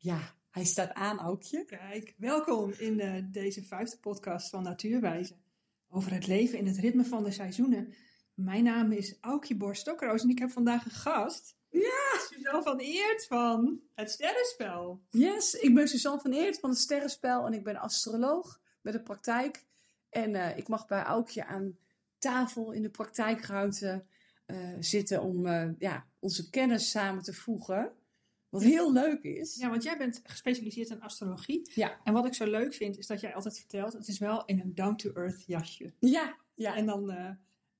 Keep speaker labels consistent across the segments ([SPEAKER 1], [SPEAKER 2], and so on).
[SPEAKER 1] Ja, hij staat aan, Aukje.
[SPEAKER 2] Kijk, welkom in uh, deze vijfde podcast van Natuurwijze. Over het leven in het ritme van de seizoenen. Mijn naam is Aukje Borstokroos en ik heb vandaag een gast.
[SPEAKER 1] Ja!
[SPEAKER 2] Suzanne van Eert van het Sterrenspel.
[SPEAKER 1] Yes, ik ben Suzanne van Eert van het Sterrenspel en ik ben astroloog met een praktijk. En uh, ik mag bij Aukje aan tafel in de praktijkruimte uh, zitten om ja, onze kennis samen te voegen. Wat heel leuk is.
[SPEAKER 2] Ja, want jij bent gespecialiseerd in astrologie.
[SPEAKER 1] Ja.
[SPEAKER 2] En wat ik zo leuk vind, is dat jij altijd vertelt, het is wel in een down-to-earth jasje.
[SPEAKER 1] Ja, ja.
[SPEAKER 2] En dan, uh,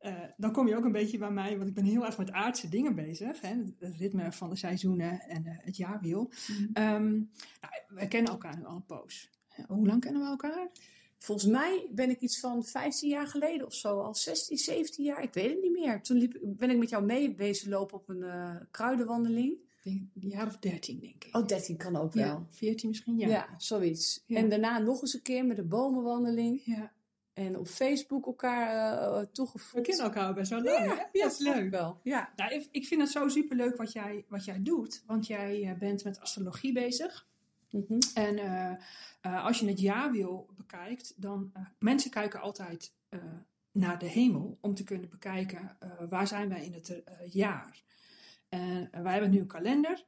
[SPEAKER 2] uh, dan kom je ook een beetje bij mij, want ik ben heel erg met aardse dingen bezig. Hè? Het ritme van de seizoenen en uh, het jaarwiel. Mm. Um, nou, we kennen elkaar nu al een poos. Hoe lang kennen we elkaar?
[SPEAKER 1] Volgens mij ben ik iets van 15 jaar geleden of zo, al 16, 17 jaar, ik weet het niet meer. Toen liep, ben ik met jou mee bezig lopen op een uh, kruidenwandeling.
[SPEAKER 2] Een jaar of 13, denk ik.
[SPEAKER 1] Oh, 13 kan ook wel.
[SPEAKER 2] Ja, 14 misschien, ja.
[SPEAKER 1] Ja, zoiets. Ja. En daarna nog eens een keer met de bomenwandeling.
[SPEAKER 2] Ja.
[SPEAKER 1] En op Facebook elkaar uh, toegevoegd.
[SPEAKER 2] We kennen elkaar best wel lang,
[SPEAKER 1] ja? Ja,
[SPEAKER 2] dat is leuk.
[SPEAKER 1] wel. Ja.
[SPEAKER 2] Nou, ik, ik vind het zo superleuk wat jij, wat jij doet. Want jij uh, bent met astrologie bezig.
[SPEAKER 1] Mm -hmm.
[SPEAKER 2] En uh, uh, als je het jaarwiel bekijkt, dan mensen kijken altijd naar de hemel om te kunnen bekijken waar zijn wij in het jaar. En wij hebben nu een kalender,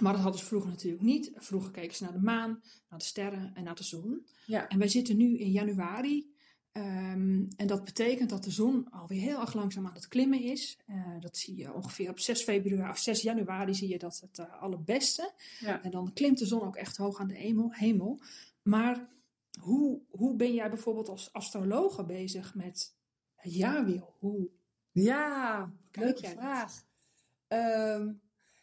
[SPEAKER 2] maar dat hadden ze vroeger natuurlijk niet. Vroeger keken ze naar de maan, naar de sterren en naar de zon.
[SPEAKER 1] Ja.
[SPEAKER 2] En wij zitten nu in januari. Um, en dat betekent dat de zon alweer heel erg langzaam aan het klimmen is. Uh, dat zie je ongeveer op 6 februari of 6 januari zie je dat het uh, allerbeste.
[SPEAKER 1] Ja.
[SPEAKER 2] En dan klimt de zon ook echt hoog aan de hemel. Maar hoe, hoe ben jij bijvoorbeeld als astrologe bezig met het jaarwiel? Hoe
[SPEAKER 1] ja, leuke vraag. Um,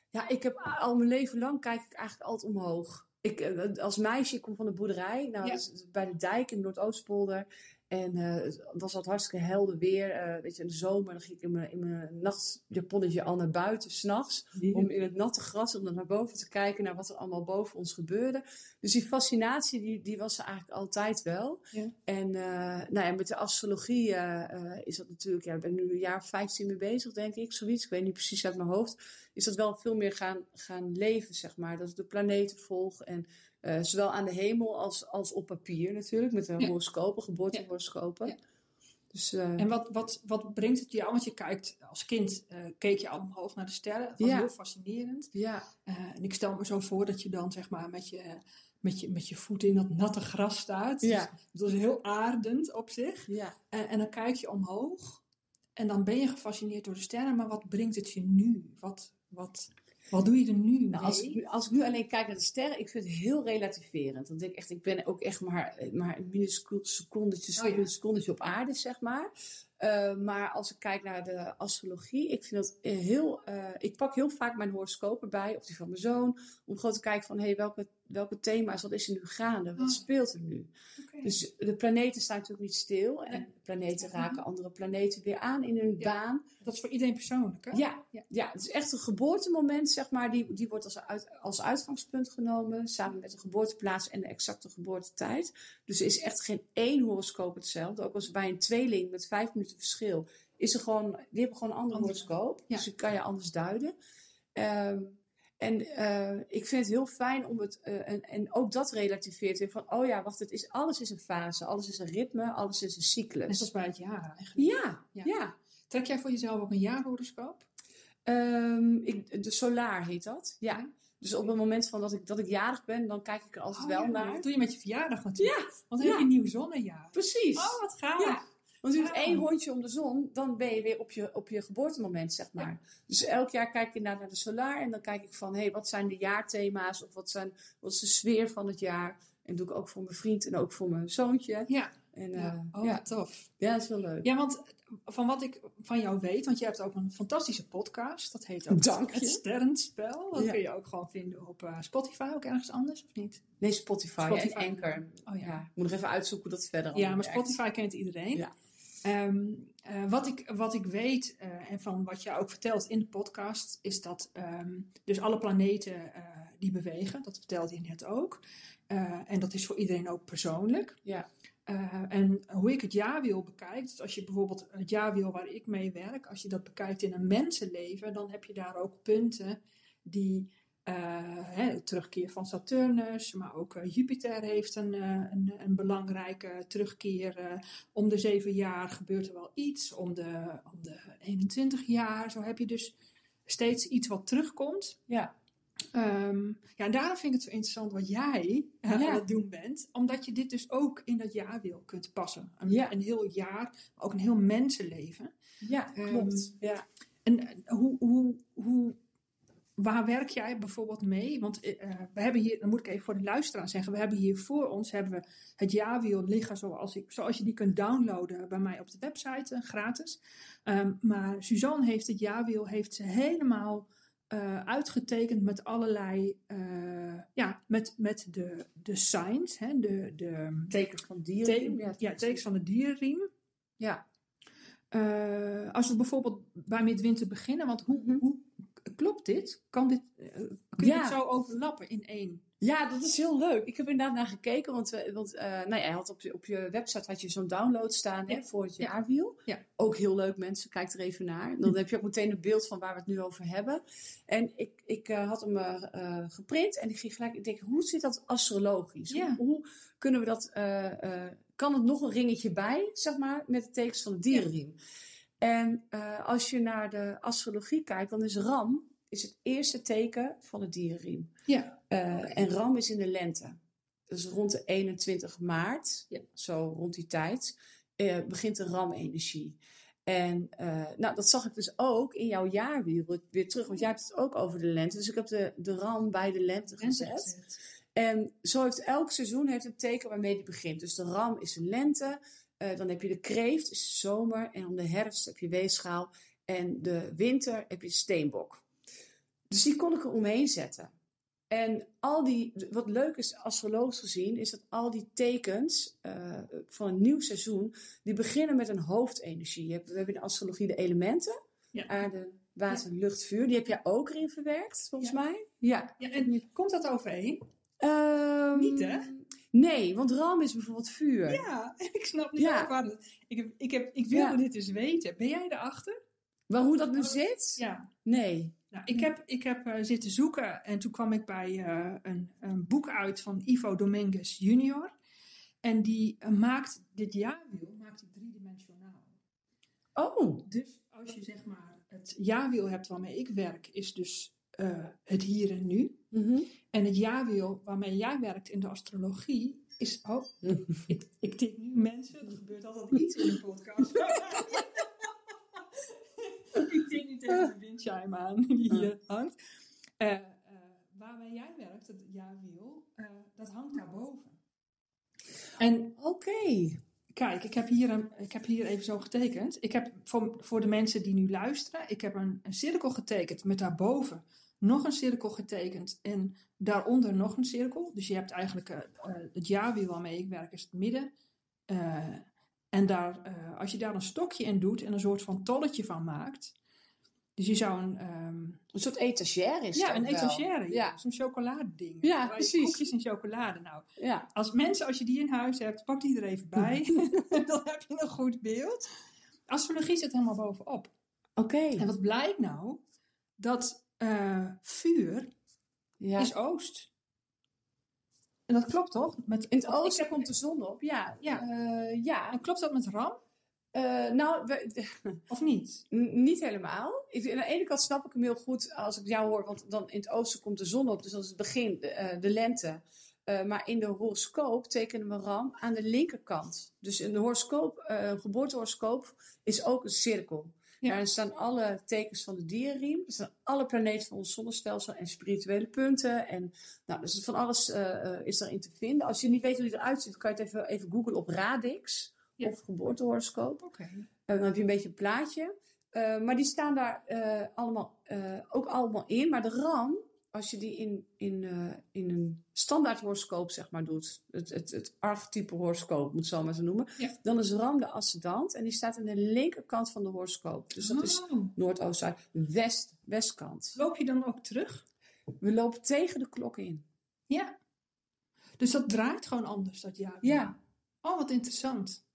[SPEAKER 1] ja, ik heb al mijn leven lang kijk ik eigenlijk altijd omhoog. Ik, als meisje, ik kom van de boerderij, nou,
[SPEAKER 2] Ja.
[SPEAKER 1] dus bij de dijk in de Noordoostpolder. En eh, het was altijd hartstikke helder weer. eh, weet je, in de zomer dan ging ik in mijn, in mijn nachtjaponnetje al naar buiten, s'nachts. Om in het natte gras, om dan naar boven te kijken naar wat er allemaal boven ons gebeurde. Dus die fascinatie, die, die was er eigenlijk altijd wel.
[SPEAKER 2] Ja.
[SPEAKER 1] En uh, nou ja, met de astrologie is dat natuurlijk, ja, ik ben nu een jaar of 15 mee bezig, denk ik, zoiets. Ik weet niet precies uit mijn hoofd. Is dat wel veel meer gaan, gaan leven, zeg maar. Dat ik de planeten volg en uh, zowel aan de hemel als, als op papier natuurlijk, met de
[SPEAKER 2] Ja.
[SPEAKER 1] horoscopen, geboortehoroscopen.
[SPEAKER 2] Ja.
[SPEAKER 1] Dus, uh,
[SPEAKER 2] En wat, wat, wat brengt het jou? Want je kijkt als kind, uh, keek je al omhoog naar de sterren. Dat was
[SPEAKER 1] Ja.
[SPEAKER 2] heel fascinerend.
[SPEAKER 1] ja,
[SPEAKER 2] Uh, en ik stel me zo voor dat je dan zeg maar met je, met je, met je voeten in dat natte gras staat.
[SPEAKER 1] Ja.
[SPEAKER 2] Dus dat is heel aardend op zich.
[SPEAKER 1] ja.
[SPEAKER 2] En dan kijk je omhoog. En dan ben je gefascineerd door de sterren. Maar wat brengt het je nu? Wat, wat, wat doe je er nu
[SPEAKER 1] Nou, als,
[SPEAKER 2] mee?
[SPEAKER 1] ik, als ik nu alleen kijk naar de sterren, ik vind het heel relativerend. Want ik, echt, ik ben ook echt maar, maar een minuscuul secondetje,
[SPEAKER 2] Oh ja.
[SPEAKER 1] secondetje op aarde, zeg maar. Uh, maar als ik kijk naar de astrologie, ik vind dat heel. Uh, ik pak heel vaak mijn horoscoop erbij, of die van mijn zoon, om gewoon te kijken van hé, hey, welke, welke thema's, wat is er nu gaande? Wat
[SPEAKER 2] Oh.
[SPEAKER 1] speelt er nu? Dus de planeten staan natuurlijk niet stil. En
[SPEAKER 2] Nee.
[SPEAKER 1] planeten raken andere planeten weer aan in hun
[SPEAKER 2] Ja.
[SPEAKER 1] baan.
[SPEAKER 2] Dat is voor iedereen persoonlijk, hè?
[SPEAKER 1] Ja,
[SPEAKER 2] Ja.
[SPEAKER 1] ja. het is echt een geboortemoment, zeg maar. Die, die wordt als, uit, als uitgangspunt genomen, samen met de geboorteplaats en de exacte geboortetijd. Dus er is echt geen één horoscoop hetzelfde. Ook als bij een tweeling met vijf minuten verschil, is er gewoon, die hebben gewoon een ander
[SPEAKER 2] Andere.
[SPEAKER 1] horoscoop.
[SPEAKER 2] Ja.
[SPEAKER 1] Dus die kan je anders duiden. Ehm, en eh, ik vind het heel fijn om het, eh, en, en ook dat relativeert weer van, oh ja, wacht, het is, alles is een fase, alles is een ritme, alles is een cyclus.
[SPEAKER 2] Net zoals bij het jaar eigenlijk.
[SPEAKER 1] Ja,
[SPEAKER 2] Ja.
[SPEAKER 1] ja.
[SPEAKER 2] Trek jij voor jezelf ook een jaarhoroscoop?
[SPEAKER 1] Ehm, ik, de Solar heet dat. Ja.
[SPEAKER 2] Ja.
[SPEAKER 1] Dus op het moment van dat ik, dat ik jarig ben, dan kijk ik er altijd
[SPEAKER 2] Oh,
[SPEAKER 1] wel
[SPEAKER 2] ja,
[SPEAKER 1] naar.
[SPEAKER 2] Dat doe je met je verjaardag natuurlijk.
[SPEAKER 1] Ja,
[SPEAKER 2] Want dan heb je een nieuw zonnejaar.
[SPEAKER 1] precies.
[SPEAKER 2] Oh, wat gaaf.
[SPEAKER 1] Want je doet één rondje om de zon, dan ben je weer op je, op je geboortemoment, zeg maar. Dus elk jaar kijk ik inderdaad naar de Solar en dan kijk ik van, hé, hey, wat zijn de jaarthema's of wat, zijn, wat is de sfeer van het jaar? En doe ik ook voor mijn vriend en ook voor mijn zoontje.
[SPEAKER 2] Ja.
[SPEAKER 1] En,
[SPEAKER 2] ja.
[SPEAKER 1] eh,
[SPEAKER 2] Oh,
[SPEAKER 1] ja.
[SPEAKER 2] tof.
[SPEAKER 1] ja, dat is wel leuk.
[SPEAKER 2] Ja, want van wat ik van jou weet, want je hebt ook een fantastische podcast. Dat heet ook
[SPEAKER 1] Dank
[SPEAKER 2] Het
[SPEAKER 1] je.
[SPEAKER 2] Sterrenspel. Dat
[SPEAKER 1] Ja.
[SPEAKER 2] kun je ook gewoon vinden op eh, Spotify, ook ergens anders, of niet?
[SPEAKER 1] Nee, Spotify,
[SPEAKER 2] Spotify.
[SPEAKER 1] en Anchor.
[SPEAKER 2] Oh ja.
[SPEAKER 1] Ja, ik moet nog even uitzoeken hoe dat verder
[SPEAKER 2] Ja, maar
[SPEAKER 1] werkt.
[SPEAKER 2] Spotify kent iedereen.
[SPEAKER 1] Ja.
[SPEAKER 2] Ehm, eh, wat, ik, wat ik weet eh, en van wat je ook vertelt in de podcast, is dat ehm, dus alle planeten eh, die bewegen, dat vertelde je net ook. En dat is voor iedereen ook persoonlijk.
[SPEAKER 1] Ja.
[SPEAKER 2] En hoe ik het jaarwiel bekijk, dus als je bijvoorbeeld het jaarwiel waar ik mee werk, als je dat bekijkt in een mensenleven, dan heb je daar ook punten die hè, terugkeer van Saturnus, maar ook Jupiter heeft een, een, een, belangrijke terugkeer. om de zeven jaar gebeurt er wel iets, om de, om de 21 jaar. Zo heb je dus steeds iets wat terugkomt.
[SPEAKER 1] Ja.
[SPEAKER 2] Um, ja, en daarom vind ik het zo interessant wat jij uh, aan het doen bent. Omdat je dit dus ook in dat jaarwiel kunt passen. Een,
[SPEAKER 1] Ja.
[SPEAKER 2] een heel jaar, maar ook een heel mensenleven.
[SPEAKER 1] Ja,
[SPEAKER 2] Ehm,
[SPEAKER 1] klopt. ja.
[SPEAKER 2] En eh, hoe, hoe, hoe, waar werk jij bijvoorbeeld mee? Want eh, eh, we hebben hier, dan moet ik even voor de luisteraar zeggen, we hebben hier voor ons hebben we het jaarwiel liggen zoals, ik, zoals je die kunt downloaden bij mij op de website, eh, gratis. Ehm, maar Suzanne heeft het jaarwiel heeft ze helemaal uitgetekend met allerlei, ja, met, met de, de signs, hè, de, de
[SPEAKER 1] Tekens van dieren.
[SPEAKER 2] teken, ja, tekens van de dierenriem.
[SPEAKER 1] Ja.
[SPEAKER 2] Als we bijvoorbeeld bij midwinter beginnen, want hoe,
[SPEAKER 1] Mhm.
[SPEAKER 2] hoe klopt dit? Kan dit eh, kun je
[SPEAKER 1] Ja.
[SPEAKER 2] het zo overlappen in één?
[SPEAKER 1] Ja, dat is heel leuk. Ik heb inderdaad naar gekeken, want, we- want eh, nou had op, je, op je website had je zo'n download staan hè, voor het
[SPEAKER 2] Ja.
[SPEAKER 1] jaarwiel.
[SPEAKER 2] Ja.
[SPEAKER 1] Ook heel leuk mensen, kijk er even naar. Dan heb je ook meteen een beeld van waar we het nu over hebben. En ik, ik eh, had hem eh, eh, geprint en ik ging gelijk, ik denk, hoe zit dat astrologisch? Hoe, hoe kunnen we dat, eh, eh, kan het nog een ringetje bij, zeg maar, met de tekens van de dierenriem? En eh, als je naar de astrologie kijkt, dan is Ram is het eerste teken van het dierenriem.
[SPEAKER 2] Ja.
[SPEAKER 1] Eh, en Ram is in de lente. Dus rond de 21 maart,
[SPEAKER 2] Ja.
[SPEAKER 1] zo rond die tijd, eh, begint de Ram-energie. En nou, dat zag ik dus ook in jouw jaarwiel weer terug, want jij hebt het ook over de lente. Dus ik heb de, de Ram bij de lente gezet. En zo heeft elk seizoen heeft een teken waarmee die begint. Dus de ram is de lente, eh, dan heb je de kreeft, is zomer. En om de herfst heb je weegschaal. En de winter heb je steenbok. Dus die kon ik er omheen zetten. En al die, wat leuk is astrologisch gezien, is dat al die tekens eh, van een nieuw seizoen, die beginnen met een hoofdenergie. Je hebt- We hebben in de astrologie de elementen,
[SPEAKER 2] Ja.
[SPEAKER 1] aarde, water, lucht, vuur. Die heb jij ook erin verwerkt, volgens
[SPEAKER 2] Ja.
[SPEAKER 1] mij. Ja.
[SPEAKER 2] Ja, en komt dat overeen?
[SPEAKER 1] Ehm,
[SPEAKER 2] Niet, hè?
[SPEAKER 1] Nee, want ram is bijvoorbeeld vuur.
[SPEAKER 2] Ja, ik snap niet
[SPEAKER 1] Ja.
[SPEAKER 2] waar het- Ik, heb, ik, heb, ik wilde
[SPEAKER 1] Ja.
[SPEAKER 2] dit eens weten. Ben jij erachter?
[SPEAKER 1] Maar hoe dat nu zit?
[SPEAKER 2] Ja.
[SPEAKER 1] Nee.
[SPEAKER 2] Nou, ik heb, ik heb eh, zitten zoeken en toen kwam ik bij eh, een, een boek uit van Ivo Dominguez junior. En die eh, maakt dit jaarwiel maakt hij driedimensionaal.
[SPEAKER 1] Oh.
[SPEAKER 2] Dus als je zeg maar het jaarwiel hebt waarmee ik werk, is dus eh, het hier en nu.
[SPEAKER 1] Mhm.
[SPEAKER 2] En het jaarwiel waarmee jij werkt in de astrologie is. Oh, ik, ik tik nu mensen. Er gebeurt altijd iets in een podcast. ik tik nu tegen de windchime aan die hier hangt. Eh, eh, waarmee jij werkt, het jaarwiel, eh, dat hangt daarboven. En
[SPEAKER 1] Oké.
[SPEAKER 2] Kijk, ik heb, hier een, ik heb hier even zo getekend. Ik heb voor, voor de mensen die nu luisteren, ik heb een, een cirkel getekend met daarboven nog een cirkel getekend en daaronder nog een cirkel. Dus je hebt eigenlijk eh, het jaarwiel waarmee ik werk is het midden. Eh, en daar, als je daar een stokje in doet en een soort van tolletje van maakt. Dus je zou een, ehm,
[SPEAKER 1] Een soort etagère is
[SPEAKER 2] ja, een
[SPEAKER 1] wel.
[SPEAKER 2] etagère, ja. Zo'n chocoladeding.
[SPEAKER 1] Ja, precies.
[SPEAKER 2] Koekjes en chocolade. Nou,
[SPEAKER 1] Ja.
[SPEAKER 2] als mensen, als je die in huis hebt, pak die er even bij. dan heb je een goed beeld. Astrologie zit helemaal bovenop.
[SPEAKER 1] Oké.
[SPEAKER 2] En wat blijkt nou? Dat eh, vuur
[SPEAKER 1] Ja.
[SPEAKER 2] is oost. En dat klopt toch? Met,
[SPEAKER 1] In het oosten komt de zon op. Ja.
[SPEAKER 2] Ja.
[SPEAKER 1] Eh, ja.
[SPEAKER 2] En klopt dat met ram?
[SPEAKER 1] Eh, nou, we-
[SPEAKER 2] Of niet?
[SPEAKER 1] Niet helemaal. Ik, aan de ene kant snap ik hem heel goed als ik jou hoor, want dan in het oosten komt de zon op, dus dat is het begin, de, de lente. Maar in de horoscoop tekenen we Ram aan de linkerkant. Dus in de horoscoop, een geboortehoroscoop is ook een cirkel.
[SPEAKER 2] Ja.
[SPEAKER 1] Daarin staan alle tekens van de dierenriem. Er staan alle planeten van ons zonnestelsel en spirituele punten. En nou, dus van alles eh, is daarin te vinden. Als je niet weet hoe die eruit ziet, kan je het even, even googlen op Radix
[SPEAKER 2] Ja.
[SPEAKER 1] of geboortehoroscoop. Eh, dan heb je een beetje een plaatje. Maar die staan daar allemaal, ook allemaal in. Maar de RAM, als je die in, in, eh, in een standaard horoscoop zeg maar, doet, het, het, het archetype horoscoop, moet het zo maar noemen,
[SPEAKER 2] Ja.
[SPEAKER 1] dan is RAM de ascendant en die staat aan de linkerkant van de horoscoop. Dus dat is
[SPEAKER 2] Oh.
[SPEAKER 1] noordoost, zuid, west, westkant.
[SPEAKER 2] Loop je dan ook terug?
[SPEAKER 1] We lopen tegen de klok in.
[SPEAKER 2] Ja. Dus dat draait gewoon anders, dat jaar.
[SPEAKER 1] Ja,
[SPEAKER 2] Oh, wat interessant.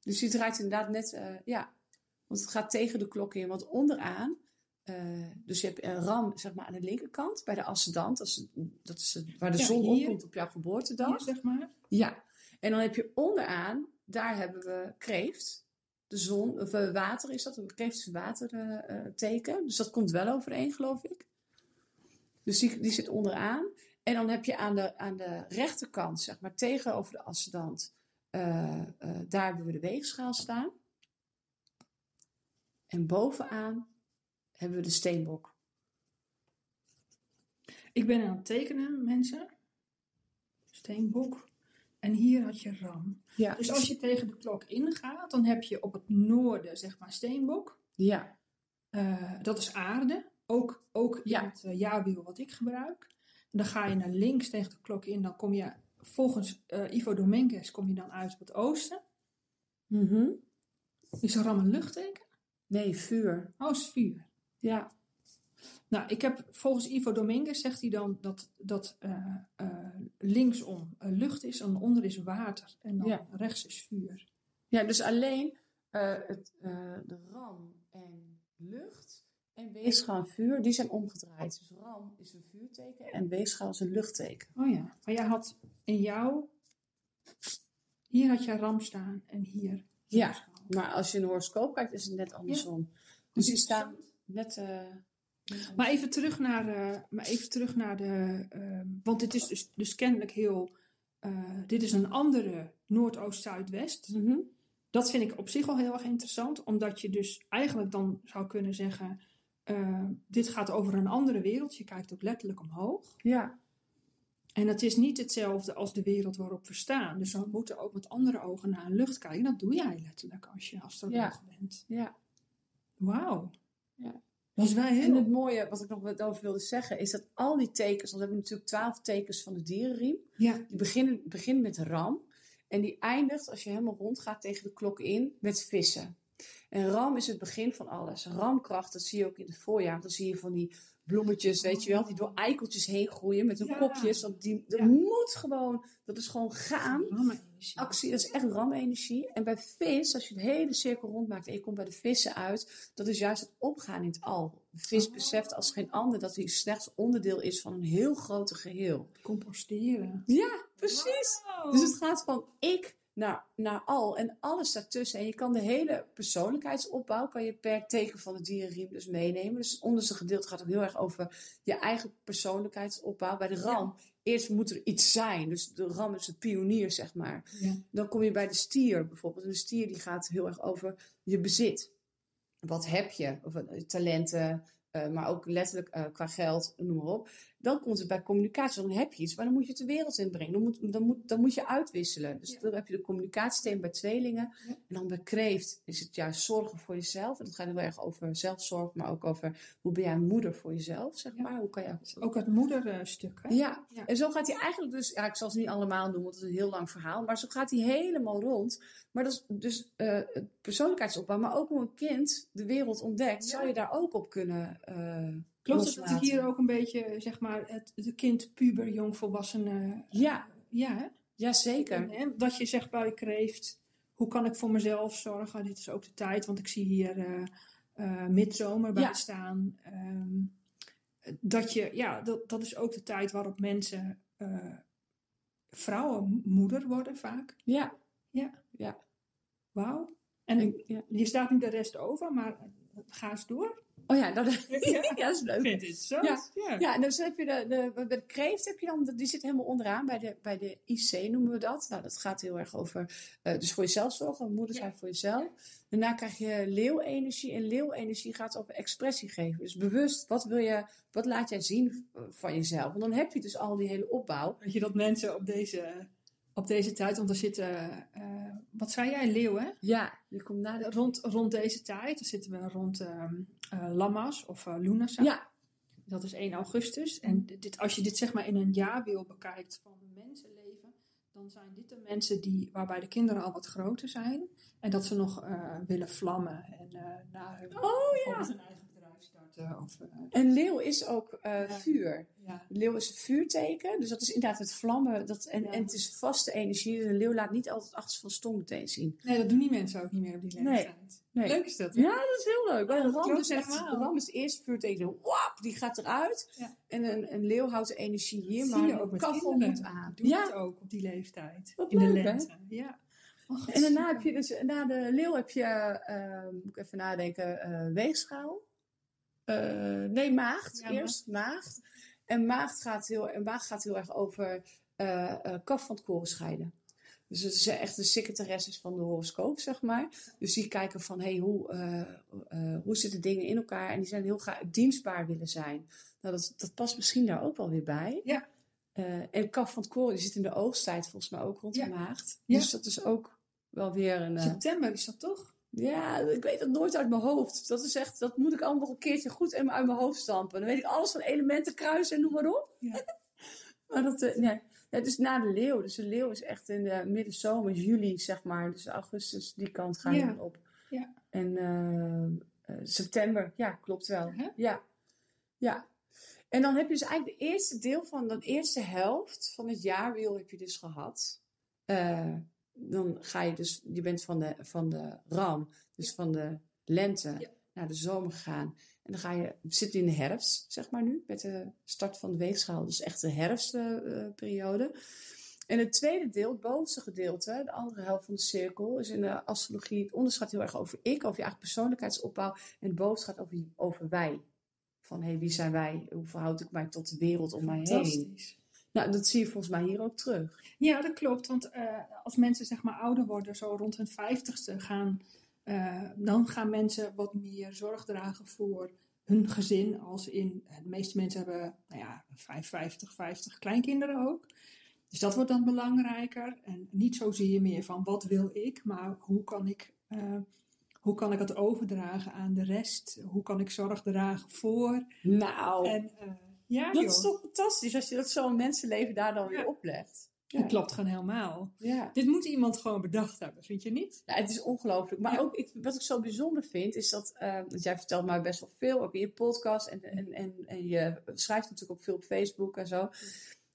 [SPEAKER 1] dus die draait inderdaad net, eh, ja, want het gaat tegen de klok in. Want onderaan eh, dus je hebt een ram zeg maar, aan de linkerkant bij de ascendant. Dat is, dat is het- waar de
[SPEAKER 2] Ja,
[SPEAKER 1] zon
[SPEAKER 2] hier.
[SPEAKER 1] opkomt op jouw geboortedag.
[SPEAKER 2] Hier, zeg maar.
[SPEAKER 1] Ja, en dan heb je onderaan, daar hebben we kreeft. De zon, of eh, water is dat, een kreeft waterteken. dus dat komt wel overeen, geloof ik. Dus die, die zit onderaan. En dan heb je aan de, aan de rechterkant, zeg maar, tegenover de ascendant, eh, daar hebben we de weegschaal staan. En bovenaan hebben we de steenbok.
[SPEAKER 2] Ik ben aan het tekenen, mensen. Steenbok. En hier had je ram.
[SPEAKER 1] Ja,
[SPEAKER 2] Dus als je tegen de klok ingaat, dan heb je op het noorden, zeg maar, steenbok.
[SPEAKER 1] ja,
[SPEAKER 2] Eh, dat is aarde. Ook, ook in
[SPEAKER 1] Ja.
[SPEAKER 2] het uh, jaarwiel wat ik gebruik. En dan ga je naar links tegen de klok in. Dan kom je volgens eh, Ivo Dominguez kom je dan uit op het oosten.
[SPEAKER 1] Mhm.
[SPEAKER 2] Is een ram een luchtteken?
[SPEAKER 1] nee, vuur.
[SPEAKER 2] Oh, is vuur.
[SPEAKER 1] Ja,
[SPEAKER 2] Nou, ik heb volgens Ivo Dominguez zegt hij dan dat, dat eh, eh, linksom eh, lucht is en onder is water. En dan
[SPEAKER 1] Ja.
[SPEAKER 2] rechts is vuur.
[SPEAKER 1] Ja, dus alleen eh, het, eh, de ram en lucht en weegschaal en vuur, die zijn omgedraaid. Dus ram is een vuurteken en weegschaal is een luchtteken.
[SPEAKER 2] Oh ja, maar jij had in jou, hier had je ram staan en hier.
[SPEAKER 1] Ja. Maar als je een horoscoop kijkt, is het net andersom. Dus die staan net... eh,
[SPEAKER 2] Maar even terug naar, eh, maar even terug naar de. ehm, want dit is dus, dus kennelijk heel. eh, dit is een andere Noordoost-Zuidwest.
[SPEAKER 1] Mhm.
[SPEAKER 2] Dat vind ik op zich al heel erg interessant, omdat je dus eigenlijk dan zou kunnen zeggen: dit gaat over een andere wereld. Je kijkt ook letterlijk omhoog.
[SPEAKER 1] Ja,
[SPEAKER 2] En het is niet hetzelfde als de wereld waarop we staan. Dus we moeten ook met andere ogen naar een lucht kijken. Dat doe jij letterlijk als je astroloog bent.
[SPEAKER 1] ja.
[SPEAKER 2] Wauw.
[SPEAKER 1] Ja.
[SPEAKER 2] Dat is wel
[SPEAKER 1] En het mooie, wat ik nog wat over wilde zeggen, is dat al die tekens, want we hebben natuurlijk twaalf tekens van de dierenriem,
[SPEAKER 2] Ja,
[SPEAKER 1] die beginnen, beginnen met ram. En die eindigt, als je helemaal rondgaat tegen de klok in, met vissen. En ram is het begin van alles. Ramkracht, dat zie je ook in het voorjaar. want Dan zie je van die bloemetjes, weet je wel, die door eikeltjes heen groeien met hun
[SPEAKER 2] Ja.
[SPEAKER 1] kopjes. Want die, dat
[SPEAKER 2] Ja.
[SPEAKER 1] moet gewoon, dat is gewoon gaan. Actie, dat is echt ramenergie. En bij vis, als je de hele cirkel rondmaakt en je komt bij de vissen uit, dat is juist het opgaan in het al. De vis
[SPEAKER 2] Oh.
[SPEAKER 1] beseft als geen ander dat hij slechts onderdeel is van een heel grote geheel.
[SPEAKER 2] Composteren.
[SPEAKER 1] Ja, precies.
[SPEAKER 2] Wow.
[SPEAKER 1] Dus het gaat van ik naar, naar al en alles daartussen. En je kan de hele persoonlijkheidsopbouw kan je per teken van de dierenriem dus meenemen. Dus het onderste gedeelte gaat ook heel erg over je eigen persoonlijkheidsopbouw. Bij de ram, eerst moet er iets zijn. Dus de ram is de pionier, zeg maar.
[SPEAKER 2] Ja.
[SPEAKER 1] Dan kom je bij de stier bijvoorbeeld. En de stier die gaat heel erg over je bezit. Wat heb je? Of eh, talenten, eh, maar ook letterlijk eh, qua geld, noem maar op. Dan komt het bij communicatie. Dan heb je iets, maar dan moet je het de wereld inbrengen. Dan moet, dan moet, dan moet je uitwisselen. Dus
[SPEAKER 2] Ja.
[SPEAKER 1] dan heb je de communicatiethema bij tweelingen.
[SPEAKER 2] Ja.
[SPEAKER 1] En dan bij kreeft is het juist zorgen voor jezelf. En dat gaat heel erg over zelfzorg, maar ook over hoe ben jij moeder voor jezelf, zeg maar. Hoe kan jij...
[SPEAKER 2] Ook het moederstuk. Hè?
[SPEAKER 1] Ja. En zo gaat hij eigenlijk dus, ja, ik zal ze niet allemaal doen, want het is een heel lang verhaal, maar zo gaat hij helemaal rond. Maar dat is dus eh, persoonlijkheidsopbouw, maar ook hoe een kind de wereld ontdekt, zou je daar ook op kunnen
[SPEAKER 2] Klopt het dat hier ook een beetje, zeg maar, het, het kind, puber, jongvolwassene...
[SPEAKER 1] Ja,
[SPEAKER 2] Ja, hè?
[SPEAKER 1] ja zeker.
[SPEAKER 2] En, hè, dat je zegt bij kreeft, hoe kan ik voor mezelf zorgen? Dit is ook de tijd, want ik zie hier eh eh, midzomer bij
[SPEAKER 1] Ja.
[SPEAKER 2] staan. Ehm, dat je, ja, dat, dat is ook de tijd waarop mensen, eh, vrouwen, moeder worden vaak.
[SPEAKER 1] Ja,
[SPEAKER 2] Wauw. En
[SPEAKER 1] en, ja.
[SPEAKER 2] je staat nu de rest over, maar eh, ga eens door.
[SPEAKER 1] Oh ja, dat,
[SPEAKER 2] Ja.
[SPEAKER 1] ja, dat is leuk.
[SPEAKER 2] vind het zo.
[SPEAKER 1] Ja.
[SPEAKER 2] ja.
[SPEAKER 1] Ja, en dus heb je de, de, de kreeft heb je dan, die zit helemaal onderaan bij de, bij de IC noemen we dat. Nou, dat gaat heel erg over, eh, dus voor jezelf zorgen, moeder zijn voor jezelf. Daarna krijg je leeuwenergie en leeuwenergie gaat over expressie geven. Dus bewust, wat wil je, wat laat jij zien van jezelf? En dan heb je dus al die hele opbouw.
[SPEAKER 2] Weet je dat mensen op deze, op deze tijd, want er zitten, eh, wat zei jij, leeuw hè?
[SPEAKER 1] Ja, je komt na de...
[SPEAKER 2] Rond, rond deze tijd, dan zitten we rond ehm eh, Lammas of uh, Lunasa.
[SPEAKER 1] Ja,
[SPEAKER 2] Dat is 1 augustus. En dit, als je dit zeg maar in een jaarwiel bekijkt van mensenleven, dan zijn dit de mensen die, waarbij de kinderen al wat groter zijn. En dat ze nog eh, willen vlammen en eh naar hun,
[SPEAKER 1] Oh,
[SPEAKER 2] een eigen Of, uh,
[SPEAKER 1] en leeuw is ook uh,
[SPEAKER 2] Ja.
[SPEAKER 1] vuur.
[SPEAKER 2] ja.
[SPEAKER 1] De leeuw is een vuurteken, dus dat is inderdaad het vlammen. Dat, en,
[SPEAKER 2] Ja.
[SPEAKER 1] en het is vaste energie. De leeuw laat niet altijd achter van stom meteen zien.
[SPEAKER 2] Nee, dat doen die mensen ook niet meer op die leeftijd.
[SPEAKER 1] Nee.
[SPEAKER 2] Leuk is dat, hè?
[SPEAKER 1] Ja, dat is heel leuk. Bij
[SPEAKER 2] dat
[SPEAKER 1] ram is echt, de ram is het eerste vuurteken. Wap, die gaat eruit. En een, een leeuw houdt de energie hier, maar een kachel moet aan.
[SPEAKER 2] Doe het ook op die leeftijd.
[SPEAKER 1] Wat
[SPEAKER 2] in de
[SPEAKER 1] leuk, hè?
[SPEAKER 2] lente. Ja. Oh,
[SPEAKER 1] En daarna heb je dus, na de leeuw heb je, eh, moet ik even nadenken, eh, weegschaal. Eh, nee, maagd.
[SPEAKER 2] Ja,
[SPEAKER 1] Eerst maagd. En maagd gaat heel, en maagd gaat heel erg over eh eh, kaf van het koren scheiden. Dus het zijn echt de secretaresses van de horoscoop, zeg maar. Dus die kijken van, hey, hoe, hoe zitten dingen in elkaar? En die zijn heel graag dienstbaar willen zijn. Nou, dat, dat past misschien daar ook wel weer bij.
[SPEAKER 2] Ja.
[SPEAKER 1] En kaf van het koren, die zit in de oogsttijd volgens mij ook rond
[SPEAKER 2] Ja.
[SPEAKER 1] de maagd.
[SPEAKER 2] Ja.
[SPEAKER 1] Dus dat is ook wel weer een...
[SPEAKER 2] September is dat toch?
[SPEAKER 1] Ja, ik weet het nooit uit mijn hoofd. Dat is echt, dat moet ik allemaal nog een keertje goed in- uit mijn hoofd stampen. Dan weet ik alles van elementen, kruisen en noem maar op.
[SPEAKER 2] Ja.
[SPEAKER 1] maar dat, eh, nee. Ja, het is na de leeuw. Dus de leeuw is echt in de middenzomer, juli zeg maar. Dus augustus, die kant ga je
[SPEAKER 2] Ja.
[SPEAKER 1] op.
[SPEAKER 2] Ja.
[SPEAKER 1] En eh, eh, september, ja, klopt wel. Ja. ja. En dan heb je dus eigenlijk het eerste deel van de eerste helft van het jaarwiel heb je dus gehad. Eh, dan ga je dus, je bent van de, van de ram, dus van de lente
[SPEAKER 2] Ja.
[SPEAKER 1] naar de zomer gegaan. En dan ga je, zitten in de herfst, zeg maar nu, met de start van de weegschaal. Dus echt de herfstperiode. en het tweede deel, het bovenste gedeelte, de andere helft van de cirkel, is in de astrologie, het onderste gaat heel erg over ik, over je eigen persoonlijkheidsopbouw. En het bovenste gaat over, over wij. Van hé, hey, wie zijn wij? Hoe verhoud ik mij tot de wereld om mij heen? Nou, dat zie je volgens mij hier ook terug.
[SPEAKER 2] Ja, dat klopt. Want eh, als mensen zeg maar ouder worden, zo rond hun vijftigste gaan, eh, dan gaan mensen wat meer zorg dragen voor hun gezin. Als in, eh, de meeste mensen hebben, nou ja, 55, 50 kleinkinderen ook. Dus dat wordt dan belangrijker. En niet zozeer meer van wat wil ik, maar hoe kan ik, eh, hoe kan ik het overdragen aan de rest? Hoe kan ik zorg dragen voor?
[SPEAKER 1] Nou,
[SPEAKER 2] En ja,
[SPEAKER 1] dat
[SPEAKER 2] joh,
[SPEAKER 1] is toch fantastisch als je dat zo een mensenleven daar dan weer
[SPEAKER 2] Ja.
[SPEAKER 1] oplegt.
[SPEAKER 2] dat klopt gewoon helemaal.
[SPEAKER 1] Ja.
[SPEAKER 2] Dit moet iemand gewoon bedacht hebben, vind je niet?
[SPEAKER 1] Ja, het is ongelooflijk. Maar
[SPEAKER 2] Ja.
[SPEAKER 1] ook ik, wat ik zo bijzonder vind, is dat. eh, want jij vertelt mij best wel veel, ook in je podcast. En, en, en, en je schrijft natuurlijk ook veel op Facebook en zo.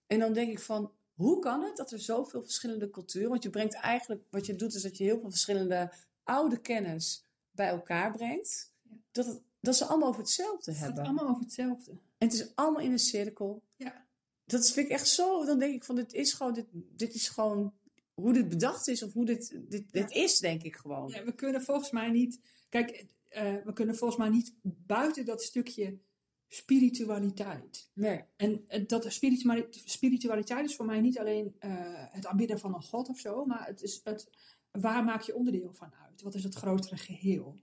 [SPEAKER 1] En dan denk ik van. Hoe kan het dat er zoveel verschillende culturen. Want je brengt eigenlijk. Wat je doet, is dat je heel veel verschillende oude kennis bij elkaar brengt.
[SPEAKER 2] Ja.
[SPEAKER 1] Dat, het, dat ze allemaal over hetzelfde
[SPEAKER 2] Het gaat
[SPEAKER 1] hebben.
[SPEAKER 2] allemaal over hetzelfde.
[SPEAKER 1] En het is allemaal in een cirkel.
[SPEAKER 2] Ja.
[SPEAKER 1] Dat vind ik echt zo. Dan denk ik van, dit is gewoon, dit, dit is gewoon hoe dit bedacht is. Of hoe dit, dit, dit is, denk ik gewoon.
[SPEAKER 2] Ja, we kunnen volgens mij niet. Kijk, eh, we kunnen volgens mij niet buiten dat stukje spiritualiteit.
[SPEAKER 1] Nee.
[SPEAKER 2] En dat spirituali- spiritualiteit is voor mij niet alleen eh, het aanbidden van een god of zo, maar het is het, waar maak je onderdeel van uit? Wat is het grotere geheel?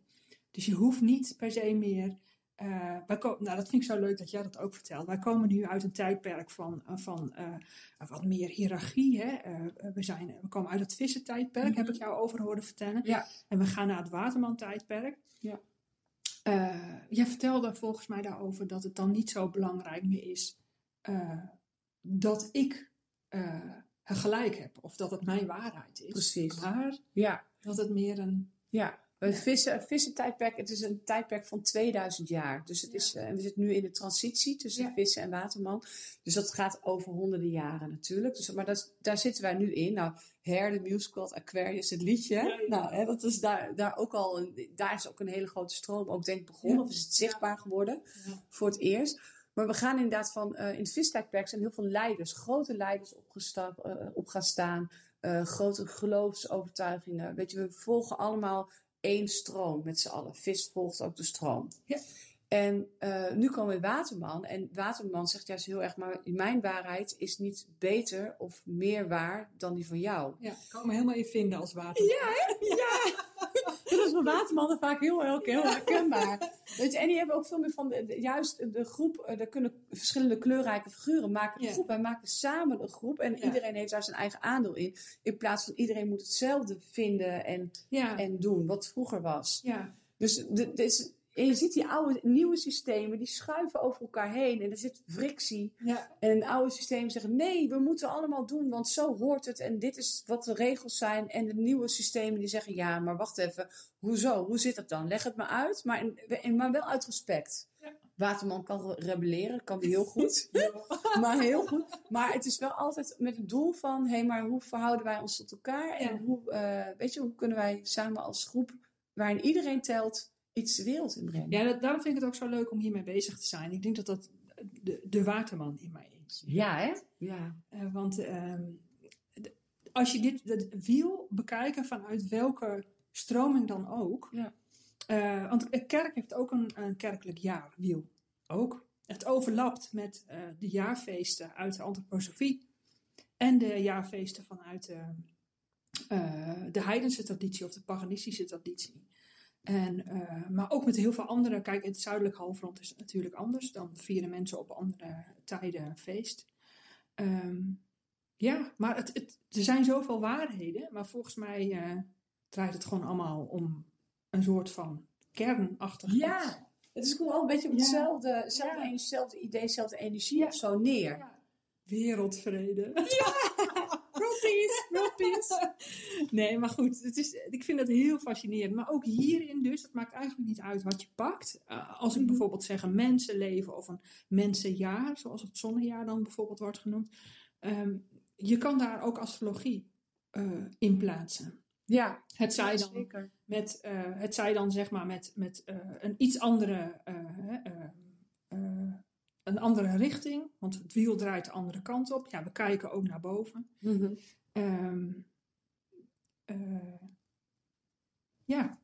[SPEAKER 2] Dus je hoeft niet per se meer. Eh, wij nou, dat vind ik zo leuk dat jij dat ook vertelt. Wij komen nu uit een tijdperk van, eh, van eh, wat meer hiërarchie. Hè? We, zijn, we komen uit het vissentijdperk, heb ik jou over horen vertellen.
[SPEAKER 1] Ja.
[SPEAKER 2] En we gaan naar het waterman-tijdperk.
[SPEAKER 1] Ja.
[SPEAKER 2] Jij vertelde volgens mij daarover dat het dan niet zo belangrijk meer is dat ik gelijk heb of dat het mijn waarheid is.
[SPEAKER 1] Precies.
[SPEAKER 2] Maar
[SPEAKER 1] Ja.
[SPEAKER 2] dat het meer een.
[SPEAKER 1] Ja. Een vissen, vissentijdperk, het is een tijdperk van 2000 jaar. Dus het is, eh, we zitten nu in de transitie tussen
[SPEAKER 2] Ja.
[SPEAKER 1] vissen en waterman. Dus dat gaat over honderden jaren natuurlijk. Dus, maar dat, daar zitten wij nu in. Nou, Hair, de musical, Aquarius, het liedje.
[SPEAKER 2] Ja.
[SPEAKER 1] Nou, hè, dat is daar, daar ook al, een, daar is ook een hele grote stroom ook denk ik begonnen. Of is het zichtbaar geworden voor het eerst. Maar we gaan inderdaad van, eh, in het vistijdperk zijn heel veel leiders, grote leiders opgesta- eh, op gaan staan. grote geloofsovertuigingen. Weet je, we volgen allemaal één stroom met z'n allen. Vis volgt ook de stroom.
[SPEAKER 2] Ja.
[SPEAKER 1] En eh, nu komen we Waterman. En Waterman zegt juist heel erg, maar mijn waarheid is niet beter of meer waar dan die van jou.
[SPEAKER 2] Ja, ik kan me helemaal in vinden als water.
[SPEAKER 1] Ja, dat is voor watermannen vaak heel, heel, heel herkenbaar. Weet je, en die hebben ook veel meer van, de, de- juist de groep, eh, daar kunnen verschillende kleurrijke figuren maken een groep. Wij maken samen een groep en iedereen heeft daar zijn eigen aandeel in. In plaats van iedereen moet hetzelfde vinden en, en doen, wat vroeger was.
[SPEAKER 2] ja.
[SPEAKER 1] Dus de, de is- en je ziet die oude, nieuwe systemen, die schuiven over elkaar heen en er zit frictie.
[SPEAKER 2] ja.
[SPEAKER 1] En oude systemen zeggen: nee, we moeten allemaal doen, want zo hoort het. En dit is wat de regels zijn. En de nieuwe systemen die zeggen: ja, maar wacht even, hoezo? Hoe zit dat dan? Leg het maar uit, maar, in- maar wel uit respect.
[SPEAKER 2] Ja.
[SPEAKER 1] Waterman kan rebelleren, kan heel goed. maar heel goed. Maar het is wel altijd met het doel van, hé, hey, maar hoe verhouden wij ons tot elkaar? En hoe, uh, weet je, hoe kunnen wij samen als groep, waarin iedereen telt, iets de?
[SPEAKER 2] Ja, dat, daarom vind ik het ook zo leuk om hiermee bezig te zijn. Ik denk dat dat de, de Waterman in mij is.
[SPEAKER 1] Ja, hè?
[SPEAKER 2] Ja. Uh, want uh, als je dit het wiel bekijken vanuit welke stroming dan ook. Ja. Uh, want een kerk heeft ook een, een kerkelijk jaarwiel. Ook. Het overlapt met uh, de jaarfeesten uit de antroposofie. En de jaarfeesten vanuit de, uh, de heidense traditie of de paganistische traditie. En, maar ook met heel veel andere. Kijk, in het zuidelijk halfrond is het natuurlijk anders. Dan vieren mensen op andere tijden feest. Um, ja, maar het, het, er zijn zoveel waarheden. Maar volgens mij draait het gewoon allemaal om een soort van kernachtig
[SPEAKER 1] Ja, het is gewoon een beetje op hetzelfde, ja. hetzelfde, hetzelfde idee, hetzelfde energie of zo neer.
[SPEAKER 2] Wereldvrede.
[SPEAKER 1] Ja! World peace.
[SPEAKER 2] Nee, maar goed, het is, ik vind het heel fascinerend. Maar ook hierin dus, het maakt eigenlijk niet uit wat je pakt. Uh, als ik
[SPEAKER 1] Mhm.
[SPEAKER 2] bijvoorbeeld zeg een mensenleven of een mensenjaar, zoals het zonnejaar dan bijvoorbeeld wordt genoemd. Um, je kan daar ook astrologie uh, in plaatsen.
[SPEAKER 1] Ja,
[SPEAKER 2] Het zij dan
[SPEAKER 1] zeker.
[SPEAKER 2] met, uh, het zij dan zeg maar met, met een iets andere, een andere richting, want het wiel draait de andere kant op. Ja, we kijken ook naar boven.
[SPEAKER 1] Mhm.
[SPEAKER 2] Um, ja,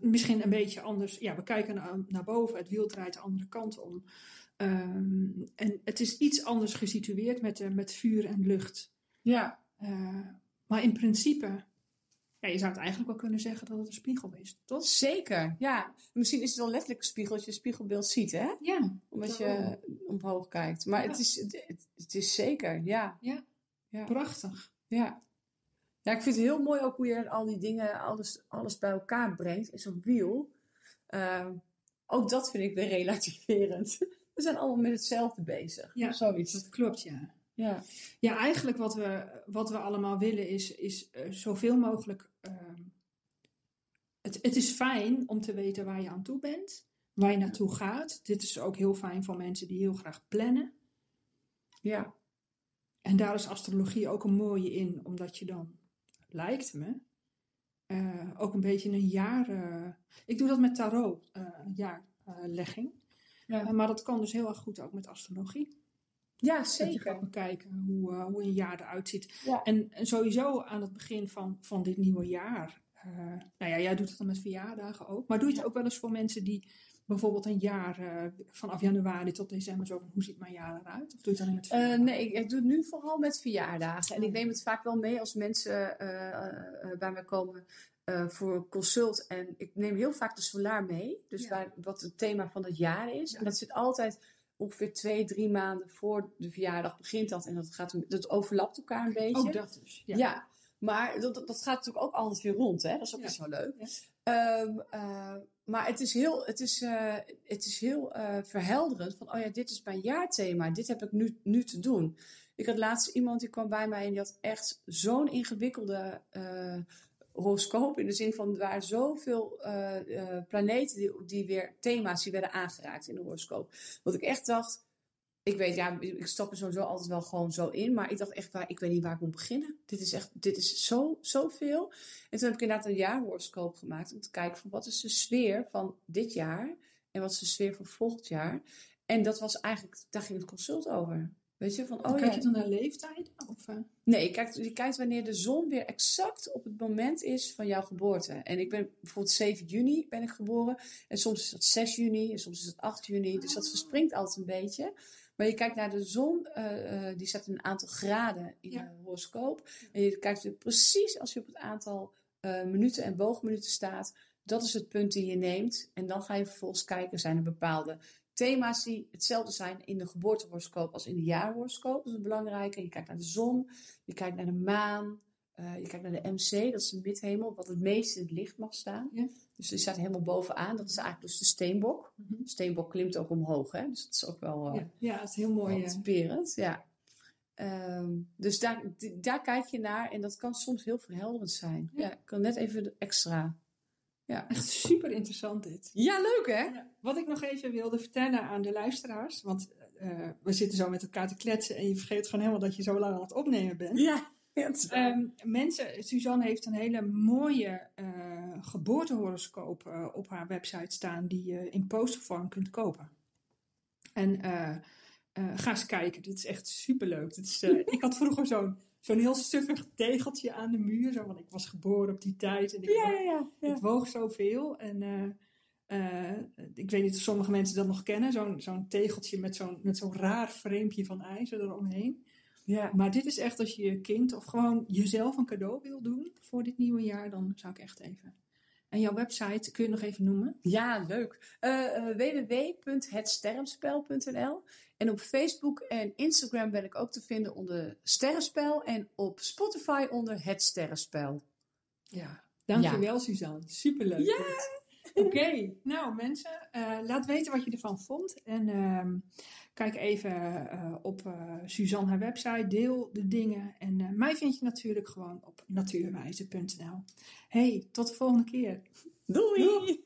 [SPEAKER 2] misschien een beetje anders. Ja, we kijken naar, naar boven, het wiel draait de andere kant om. Um, en het is iets anders gesitueerd met, met vuur en lucht.
[SPEAKER 1] Ja.
[SPEAKER 2] maar in principe ja, je zou het eigenlijk wel kunnen zeggen dat het een spiegel is, toch?
[SPEAKER 1] Zeker, ja. Misschien is het wel letterlijk een spiegel als je een spiegelbeeld ziet, hè?
[SPEAKER 2] Ja.
[SPEAKER 1] Omdat je omhoog kijkt. Maar
[SPEAKER 2] Ja.
[SPEAKER 1] het, is, het, het is zeker, ja.
[SPEAKER 2] Ja.
[SPEAKER 1] Ja.
[SPEAKER 2] Prachtig.
[SPEAKER 1] ja. Ja, ik vind het heel mooi ook hoe je al die dingen, alles, alles bij elkaar brengt in zo'n wiel. Uh, ook dat vind ik weer relativerend. We zijn allemaal met hetzelfde bezig.
[SPEAKER 2] Ja,
[SPEAKER 1] Zoiets.
[SPEAKER 2] Dat klopt, ja.
[SPEAKER 1] Ja.
[SPEAKER 2] Ja, eigenlijk wat we, wat we allemaal willen is, is uh, zoveel mogelijk. Uh, het, het is fijn om te weten waar je aan toe bent, waar je naartoe gaat. Dit is ook heel fijn voor mensen die heel graag plannen.
[SPEAKER 1] Ja.
[SPEAKER 2] En daar is astrologie ook een mooie in, omdat je dan, lijkt me, uh, ook een beetje een jaar. uh, ik doe dat met tarot, jaarlegging.
[SPEAKER 1] Ja.
[SPEAKER 2] maar dat kan dus heel erg goed ook met astrologie.
[SPEAKER 1] Ja,
[SPEAKER 2] Dat je
[SPEAKER 1] zeker.
[SPEAKER 2] gaat bekijken hoe, uh, hoe een jaar eruit ziet.
[SPEAKER 1] Ja.
[SPEAKER 2] En, en sowieso aan het begin van, van dit nieuwe jaar. Uh, nou ja, jij doet het dan met verjaardagen ook. Maar doe je het ook wel eens voor mensen die bijvoorbeeld een jaar uh, vanaf januari tot december zo van hoe ziet mijn jaar eruit? Of doe je het alleen met
[SPEAKER 1] verjaardagen? nee, ik, ik, doe het nu vooral met verjaardagen. En ik neem het vaak wel mee als mensen bij mij komen uh, voor consult. En ik neem heel vaak de solar mee. Dus ja. waar, wat het thema van het jaar is. Ja. En dat zit altijd ongeveer twee, drie maanden voor de verjaardag begint dat. En dat, gaat, dat overlapt elkaar een beetje.
[SPEAKER 2] Ook dat dus.
[SPEAKER 1] Ja, ja maar dat, dat gaat natuurlijk ook altijd weer rond. Hè? Dat is ook best wel leuk. Um, uh, maar het is heel, het is, uh, het is heel uh, verhelderend. Van, oh ja, dit is mijn jaarthema. Dit heb ik nu, nu te doen. Ik had laatst iemand die kwam bij mij en die had echt zo'n ingewikkelde horoscoop. In de zin van, er zoveel uh, uh, planeten die, die weer thema's die werden aangeraakt in de horoscoop. Dat ik echt dacht, ik weet, ja, ik stap er sowieso altijd wel gewoon zo in. Maar ik dacht echt, waar, ik weet niet waar ik moet beginnen. Dit is echt, dit is zo, zoveel. En toen heb ik inderdaad een jaarhoroscoop gemaakt. Om te kijken van, wat is de sfeer van dit jaar? En wat is de sfeer van volgend jaar? En dat was eigenlijk, daar ging het consult over. Weet je, van, oh
[SPEAKER 2] kijk
[SPEAKER 1] ja.
[SPEAKER 2] je dan naar leeftijd? Of, uh...
[SPEAKER 1] Nee, je kijkt, je kijkt wanneer de zon weer exact op het moment is van jouw geboorte. En ik ben bijvoorbeeld 7 juni ben ik geboren. En soms is dat 6 juni en soms is het 8 juni. Dus dat verspringt altijd een beetje. Maar je kijkt naar de zon, uh, uh, die staat in een aantal graden in ja. de horoscoop. En je kijkt weer precies als je op het aantal minuten en boogminuten staat. Dat is het punt die je neemt. En dan ga je vervolgens kijken, zijn er bepaalde thema's die hetzelfde zijn in de geboortehoroscoop als in de jaarhoroscoop. Dat is een belangrijke. Je kijkt naar de zon, je kijkt naar de maan, uh, je kijkt naar de MC, dat is de midhemel, wat het meest in het licht mag staan.
[SPEAKER 2] Ja.
[SPEAKER 1] Dus die staat helemaal bovenaan. Dat is eigenlijk dus de steenbok.
[SPEAKER 2] Mm -hmm.
[SPEAKER 1] De steenbok klimt ook omhoog, hè? dus dat is ook wel, uh,
[SPEAKER 2] ja. ja, het is heel mooi.
[SPEAKER 1] Inspirerend, ja. Um, dus daar, daar kijk je naar en dat kan soms heel verhelderend zijn. Ja, ja kan net even extra Ja.
[SPEAKER 2] Echt super interessant dit.
[SPEAKER 1] Ja, leuk hè?
[SPEAKER 2] Ja. Wat ik nog even wilde vertellen aan de luisteraars, want uh, we zitten zo met elkaar te kletsen en je vergeet gewoon helemaal dat je zo lang aan het opnemen bent.
[SPEAKER 1] Ja.
[SPEAKER 2] Um, mensen, Suzanne heeft een hele mooie uh, geboortehoroscoop uh, op haar website staan die je in postervorm kunt kopen. En ga eens kijken, dit is echt superleuk. Dit is, ik had vroeger zo'n zo'n heel stuffig tegeltje aan de muur, zo, want ik was geboren op die tijd en ik,
[SPEAKER 1] ja, ja, ja, ja.
[SPEAKER 2] ik woog zoveel. En uh, ik weet niet of sommige mensen dat nog kennen, zo'n zo'n tegeltje met zo'n met zo'n raar vreempje van ijzer eromheen.
[SPEAKER 1] Ja.
[SPEAKER 2] Maar dit is echt als je je kind of gewoon jezelf een cadeau wil doen voor dit nieuwe jaar, dan zou ik echt even. En jouw website kun je nog even noemen?
[SPEAKER 1] Ja, leuk. Uh, www.hetsterrenspel.nl En op Facebook en Instagram ben ik ook te vinden onder Sterrenspel en op Spotify onder Het Sterrenspel.
[SPEAKER 2] Ja, dankjewel ja. Suzanne. Superleuk.
[SPEAKER 1] Ja!
[SPEAKER 2] Oké, okay. nou mensen, uh, laat weten wat je ervan vond. En uh, kijk even uh, op Suzanne haar website, deel de dingen. En mij vind je natuurlijk gewoon op natuurwijze.nl. Hey, tot de volgende keer.
[SPEAKER 1] Doei. Doei.